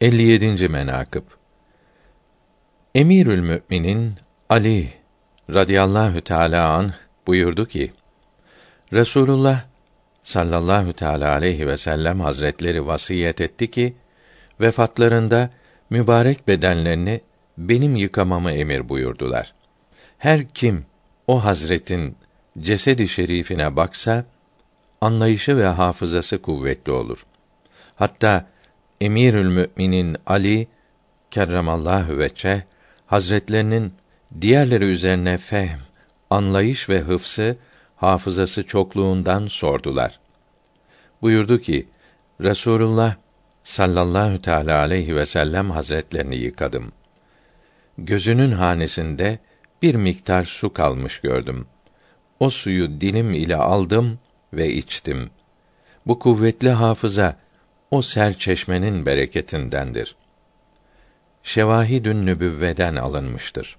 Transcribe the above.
57. menakıb Emirül Müminin Ali radıyallahu teala an buyurdu ki: Resulullah sallallahu teala aleyhi ve sellem hazretleri vasiyet etti ki vefatlarında mübarek bedenlerini benim yıkamamı emir buyurdular. Her kim o hazretin cesedi şerifine baksa anlayışı ve hafızası kuvvetli olur. Hatta Emirül Müminin Ali kerremallahu veçe hazretlerinin diğerleri üzerine fehm, anlayış ve hıfsı, hafızası çokluğundan sordular. Buyurdu ki: Resulullah sallallahu teala aleyhi ve sellem hazretlerini yıkadım. Gözünün hanesinde bir miktar su kalmış gördüm. O suyu dilim ile aldım ve içtim. Bu kuvvetli hafıza o ser çeşmenin bereketindendir. Şevahidün nübüvveden alınmıştır.